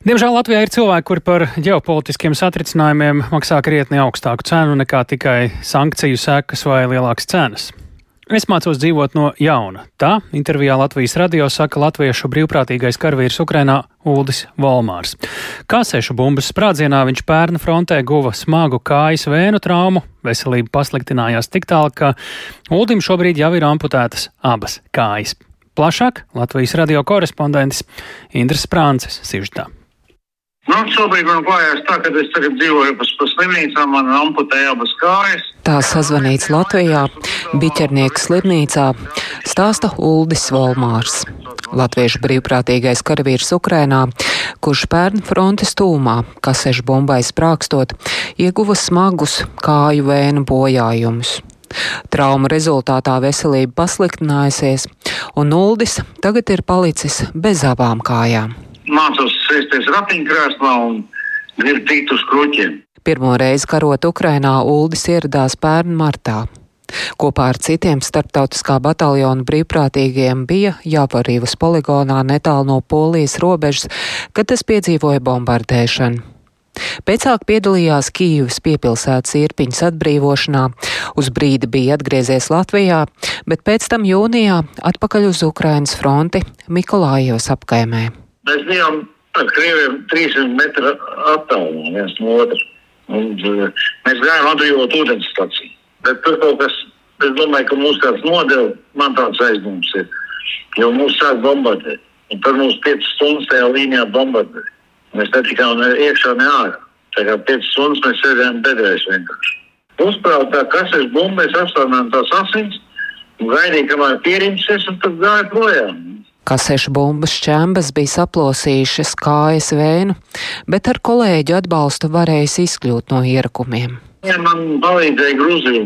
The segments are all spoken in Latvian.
Diemžēl Latvijā ir cilvēki, kuri par ģeopolitiskiem satricinājumiem maksā krietni augstāku cenu nekā tikai sankciju sekas vai lielākas cenas. Es mācos dzīvot no jauna. Tā intervijā Latvijas radio saka latviešu brīvprātīgais karavīrs Ukrainā Uldis Volmārs. Kāsēšu bumbas sprādzienā viņš pērna frontē guva smagu kājas vēnu traumu, veselība pasliktinājās tik tālu, ka Uldim šobrīd jau ir amputētas abas kājas. Plašāk Latvijas radio korespondents Indras Prānces sižetā. Nu, šobrīd man klājās tā, ka es tagad dzīvoju pa, pa slimnīcām, man amputēja abas kājas. Tā sazvanīts Latvijā, Biķernieks slimnīcā, stāsta Uldis Volmārs. Latviešu brīvprātīgais karavīrs Ukrainā, kurš pērn frontes tūmā, kasešu bombai sprākstot, ieguva smagus kāju vēnu bojājumus. Trauma rezultātā veselība pasliktinājusies, un Uldis tagad ir palicis bez abām kājām mācos sēsties ratiņkrēslā un tikt uz kruķiem. Pirmo reizi karot Ukrainā Uldis ieradās pērn martā. Kopā ar citiem starptautiskā bataljona brīvprātīgiem bija jāparīvas poligonā netālu no Polijas robežas, kad tas piedzīvoja bombardēšanu. Pēcāk piedalījās Kīivas piepilsētas īrpiņas atbrīvošanā, uz brīdi bija atgriezies Latvijā, bet pēc tam jūnijā atpakaļ uz Ukrainas fronti Mikolājos apkaimē. Mēs bijām ar krieviem 300 metru attālumā viens no otra. Un, uh, mēs gājām atbrīvot ūdens staciju. Bet tur kaut kas, es domāju, ka mūs kāds nodeva, man tāds aizdoms ir. Jo mūs sāk bombardēt. Un tur mums 5 stundas tajā līnijā bombardē. Mēs netikām ne iekšā, ne ārā. Tā kā 5 stundas mēs sēdējām bedrēs vienkārši. Uzprātā, kas ir bumba, mēs apstādinājām tās asins, gaidīja, kamēr pierimsies, un tad gāja projām. Kasešu bumbas šķembas bija saplosījušas kājas vēnu, bet ar kolēģu atbalstu varējis izkļūt no ierakumiem. Ja man palīdzēja grūziņi,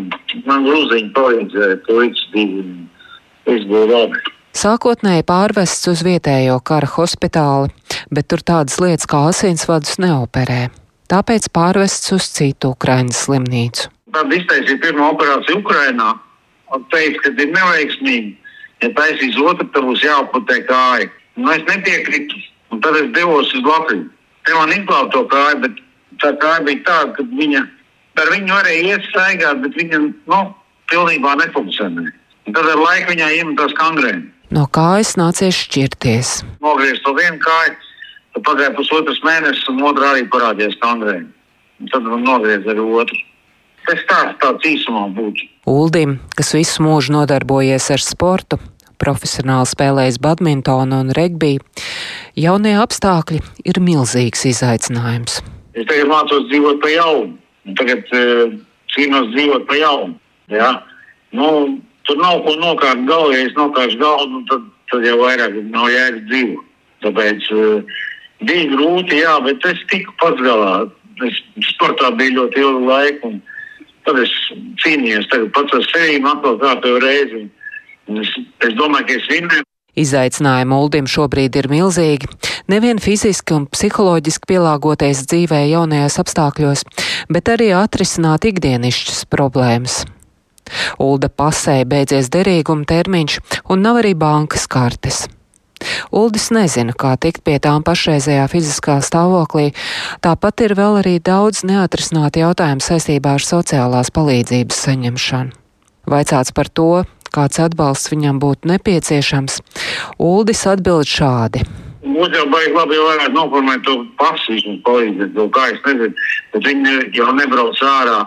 man grūziņi palīdzēja, to izdarīt labi. Sākotnēji pārvests uz vietējo kara hospitāli, bet tur tādas lietas kā asinsvadus neoperē. Tāpēc pārvests uz citu Ukraiņas slimnīcu. Tad iztaisīja pirmo operāciju Ukrainā teica, ka ir neveiksmīgi ja taisīs otru, tad būs jāaputē kāja. Nu, es nepiekrītu, un tad es devos uz Latviju. Te man izglāba to kāju, bet tā kāja bija tāda, ka viņa ar viņu varēja iet staigāt, bet viņa nu, pilnībā nefunkcionēja. Un tad ar laiku viņai iemetās kangrēni. No kājas nācies šķirties. Nogriezt to vienu kāju, tad pagāja pusotras mēnesis, un otrā arī parādījās kangrēni. Un tad man nogriez arī otru. Tas tāds, tāds īsumā būtu. Uldim, kas visu mūžu nodarbojies ar sportu, profesionāli spēlējis badmintonu un regbiju, jaunie apstākļi ir milzīgs izaicinājums. Es tagad mācos dzīvot pa jaunu, tagad uh, cīnos dzīvot pa jaunu. Ja? Nu, tur nav ko nokārt galvā, ja es nokāršu galvu, nu, tad, tad jau vairāk nav jēga dzīvot. Tāpēc uh, bija grūti, jā, bet es tiku pats galā. Es sportā biju ļoti ilgu laiku. Un, Tad es cīnījos pats ar sevi, atkal kārtējo reizi. Es, es domāju, ka es vinnēju. Izaicinājumi Uldim šobrīd ir milzīgi. Nevien fiziski un psiholoģiski pielāgoties dzīvē jaunajos apstākļos, bet arī atrisināt ikdienišķas problēmas. Ulda pasē beidzies derīguma termiņš un nav arī bankas kartes. Uldis nezina, kā tikt pie tām pašreizējā fiziskā stāvoklī, tāpat ir vēl arī daudz neatrisināti jautājumi saistībā ar sociālās palīdzības saņemšanu. Vaicāts par to, kāds atbalsts viņam būtu nepieciešams, Uldis atbild šādi. Mums jau baigi labi, varētu noformēt to pasīs un palīdzēt, to kā es nezinu, bet viņi jau nebrauc ārā,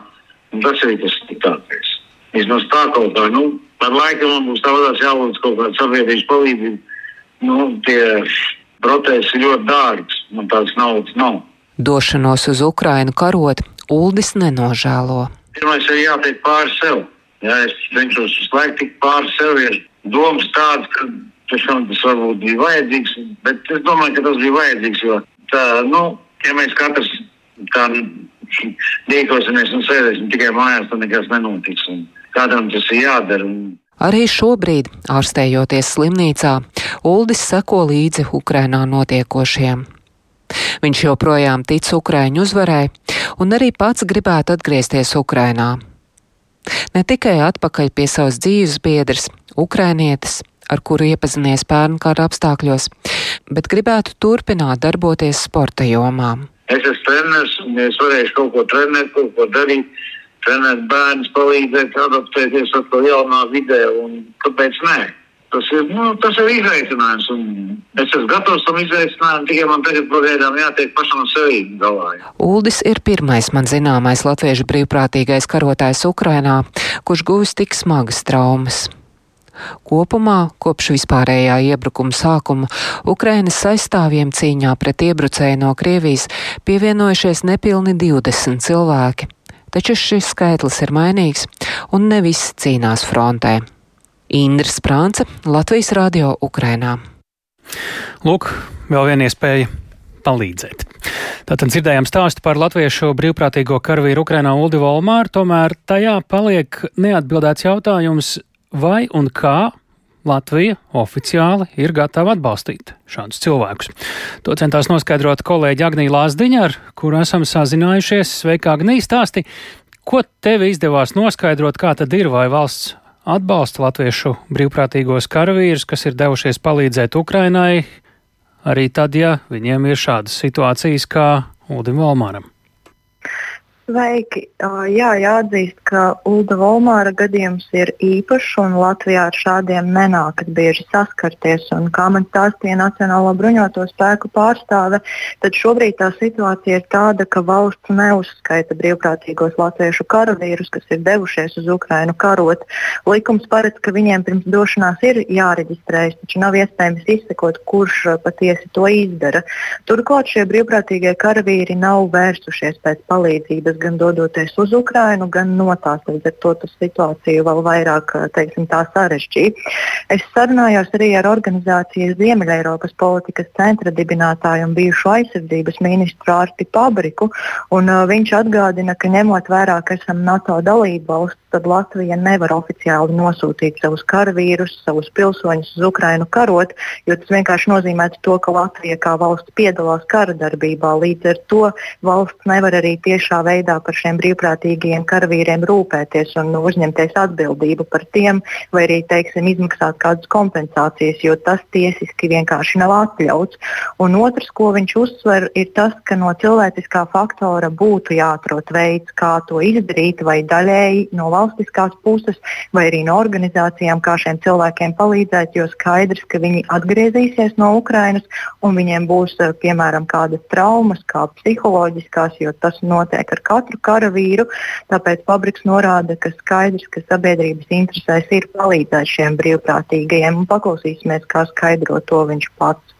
un tas arī tas citātais. Vismaz tā kaut kā, nu, ar laikam man būs tādās jālūdz kaut kāda sabiedrības palīdzība. Nu, tie protesti ļoti dārgs, man tāds naudas nav. Došanos uz Ukrainu karot, Uldis nenožēlo. Pirmais ir jātiek pāri sev. Jā, es cenšos visu laiku tikt pāri sev. Ir domas tādas, ka tiešām tas varbūt bija vajadzīgs, bet es domāju, ka tas bija vajadzīgs. Jo tā, nu, ja mēs katrs tā rīkosimies un sēdēsim tikai mājās, tad nekas nenotiks. Un kādam tas ir jādara. Arī šobrīd, ārstējoties slimnīcā, Uldis seko līdzi Ukrainā notiekošiem. Viņš joprojām tic Ukraiņu uzvarai un arī pats gribētu atgriezties Ukrainā. Ne tikai atpakaļ pie savas dzīves biedras, ukrainietes, ar kuru iepazinies pērnu kara apstākļos, bet gribētu turpināt darboties sporta jomā. Es esmu treneris, un es varēšu kaut ko trenēt, kaut ko darīt, trenēt bērnus, palīdzēt, adaptēties atkal jaunā vidē, un kāpēc nē? Tas ir, nu, tas ir izaicinājums, es esmu gatavs tam izaicinājumam, tikai man tagad pagaidām jātiek pašam sevī galā. Uldis ir pirmais man zināmais latviešu brīvprātīgais karotājs Ukrainā, kurš guvis tik smagas traumas. Kopumā, kopš vispārējā iebrukuma sākuma, Ukrainas aizstāvjiem cīņā pret iebrucēju no Krievijas pievienojušies nepilni 20 cilvēki. Taču šis skaitlis ir mainīgs, un ne visi cīnās frontē. Indra Sprānce, Latvijas radio Ukrainā. Lūk, vēl viena iespēja palīdzēt. Tātad dzirdējām stāstu par latviešu brīvprātīgo karavīru Ukrainā Uldi Volmāru, tomēr tajā paliek neatbildēts jautājums, vai un kā Latvija oficiāli ir gatava atbalstīt šādus cilvēkus. To centās noskaidrot kolēģi Agnija Lāsdiņa, ar kuru esam sazinājušies. Sveika, Agnija, stāsti, ko tev izdevās noskaidrot, kā tad ir, vai valsts atbalsta latviešu brīvprātīgos karavīrus, kas ir devušies palīdzēt Ukrainai, arī tad, ja viņiem ir šādas situācijas kā Udim Valmāram. Sveiki! Jā, jāatzīst, ka Ulda Volmāra gadījums ir īpašs un Latvijā ar šādiem nenākas bieži saskarties. Un, kā man stāstīja Nacionālo bruņoto spēku pārstāve, tad šobrīd tā situācija ir tāda, ka valsts neuzskaita brīvprātīgos latviešu karavīrus, kas ir devušies uz Ukrajinu karot. Likums paredz, ka viņiem pirms došanās ir jāreģistrējas, taču nav iespējams izsekot, kurš patiesi to izdara. Turklāt šie brīvprātīgie karavīri nav vērsušies pēc palīdzības gan dodoties uz Ukrajinu, gan no tās. Līdz ar to tas situāciju vēl vairāk teiksim, sarežģīja. Es sarunājos arī ar organizācijas Ziemeļeiropas politikas centra dibinātāju un bijušo aizsardzības ministru Ārti Pabriku. Un, uh, viņš atgādina, ka ņemot vērā, ka esam NATO dalība valsts, tad Latvija nevar oficiāli nosūtīt savus karavīrus, savus pilsoņus uz Ukrajinu karot, jo tas vienkārši nozīmētu to, ka Latvija kā valsts piedalās kara darbībā. Līdz ar to valsts nevar arī tiešā veidā veidā par šiem brīvprātīgajiem karavīriem rūpēties un uzņemties atbildību par tiem, vai arī teiksim, izmaksāt kādas kompensācijas, jo tas tiesiski vienkārši nav atļauts. Un otrs, ko viņš uzsver, ir tas, ka no cilvēciskā faktora būtu jāatrod veids, kā to izdarīt, vai daļēji no valstiskās puses, vai arī no organizācijām, kā šiem cilvēkiem palīdzēt, jo skaidrs, ka viņi atgriezīsies no Ukrainas un viņiem būs piemēram kādas traumas, kā psiholoģiskās, jo tas notiek ar katru karavīru. Tāpēc Fabriks norāda, ka skaidrs, ka sabiedrības interesēs ir palīdzēt šiem brīvprātīgajiem. Paklausīsimies, kā skaidro to viņš pats.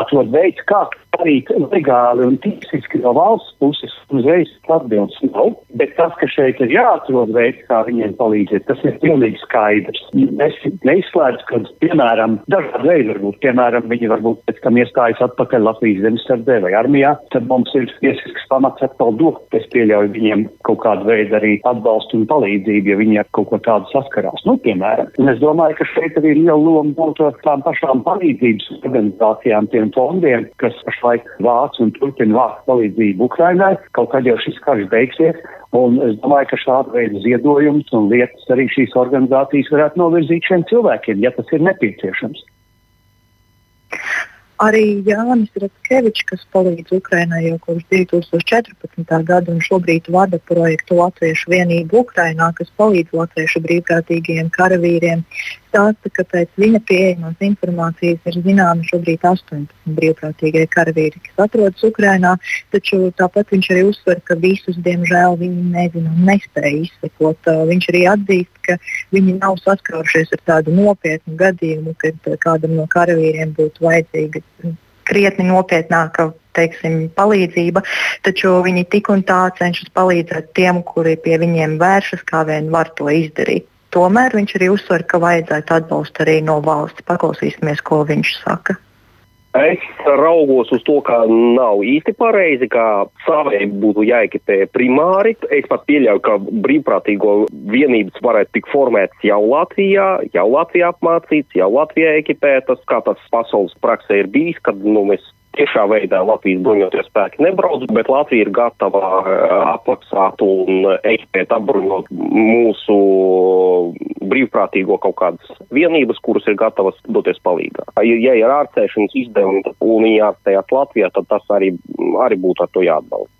Atrod veids, kā arī legāli un tiesiski no valsts puses uzreiz atbildes nav. Bet tas, ka šeit ir jāatrod veids, kā viņiem palīdzēt, tas ir pilnīgi skaidrs. Es neizslēdzu, ka, piemēram, dažādi veidi varbūt, piemēram, viņi varbūt pēc tam iestājas atpakaļ Latvijas zemesardzē vai armijā, tad mums ir tiesisks pamats atkal dot. Es pieļauju viņiem kaut kādu veidu arī atbalstu un palīdzību, ja viņi ar kaut ko tādu saskarās. Nu, piemēram, un es domāju, ka šeit arī liela loma tām pašām palīdzības organizācijām, tiem fondiem, kas pašlaik vāc un turpina vākt palīdzību Ukrainai. Kaut kad jau šis karš beigsies, un es domāju, ka šāda veida ziedojumus un lietas arī šīs organizācijas varētu novirzīt šiem cilvēkiem, ja tas ir nepieciešams. Arī Jānis Ratskevičs, kas palīdz Ukrainai jau kopš 2014. gada un šobrīd vada projektu Latviešu vienību Ukrainā, kas palīdz latviešu brīvprātīgajiem karavīriem, stāsta, ka pēc viņa pieejamās informācijas ir zināmi šobrīd 18 brīvprātīgie karavīri, kas atrodas Ukrainā, taču tāpat viņš arī uzsver, ka visus, diemžēl, viņi nezina un nespēja izsekot. Viņš arī atzīst, ka viņi nav saskārušies ar tādu nopietnu gadījumu, kad kādam no karavīriem būtu vajadzīga krietni nopietnāka teiksim, palīdzība, taču viņi tik un tā cenšas palīdzēt tiem, kuri pie viņiem vēršas, kā vien var to izdarīt. Tomēr viņš arī uzsver, ka vajadzētu atbalstu arī no valsts. Paklausīsimies, ko viņš saka. Es raugos uz to, ka nav īsti pareizi, ka savai būtu jāekipē primāri. Es pat pieļauju, ka brīvprātīgo vienības varētu tik formētas jau Latvijā, jau Latvijā apmācīts, jau Latvijā ekipētas, kā tas pasaules praksē ir bijis, kad nu, mēs tiešā veidā Latvijas bruņoties spēki nebrauc, bet Latvija ir gatava apmaksāt un ekipēt apbruņot mūsu brīvprātīgo kaut kādas vienības, kuras ir gatavas doties palīgā. Ja ir ārstēšanas izdevumi un viņi ārstējās Latvijā, tad tas arī, arī būtu ar to jāatbalsta.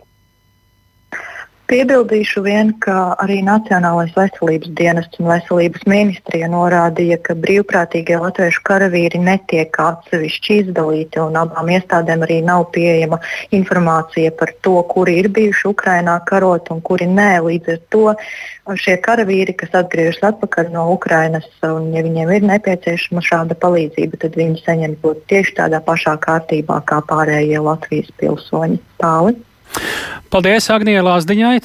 Piebildīšu vien, ka arī Nacionālais veselības dienests un veselības ministrija norādīja, ka brīvprātīgie latviešu karavīri netiek atsevišķi izdalīti, un abām iestādēm arī nav pieejama informācija par to, kuri ir bijuši Ukrainā karot un kuri nē. Līdz ar to šie karavīri, kas atgriežas atpakaļ no Ukrainas, un ja viņiem ir nepieciešama šāda palīdzība, tad viņi saņem to tieši tādā pašā kārtībā kā pārējie Latvijas pilsoņi. Tāli. Paldies Agnijai Lāsdiņai,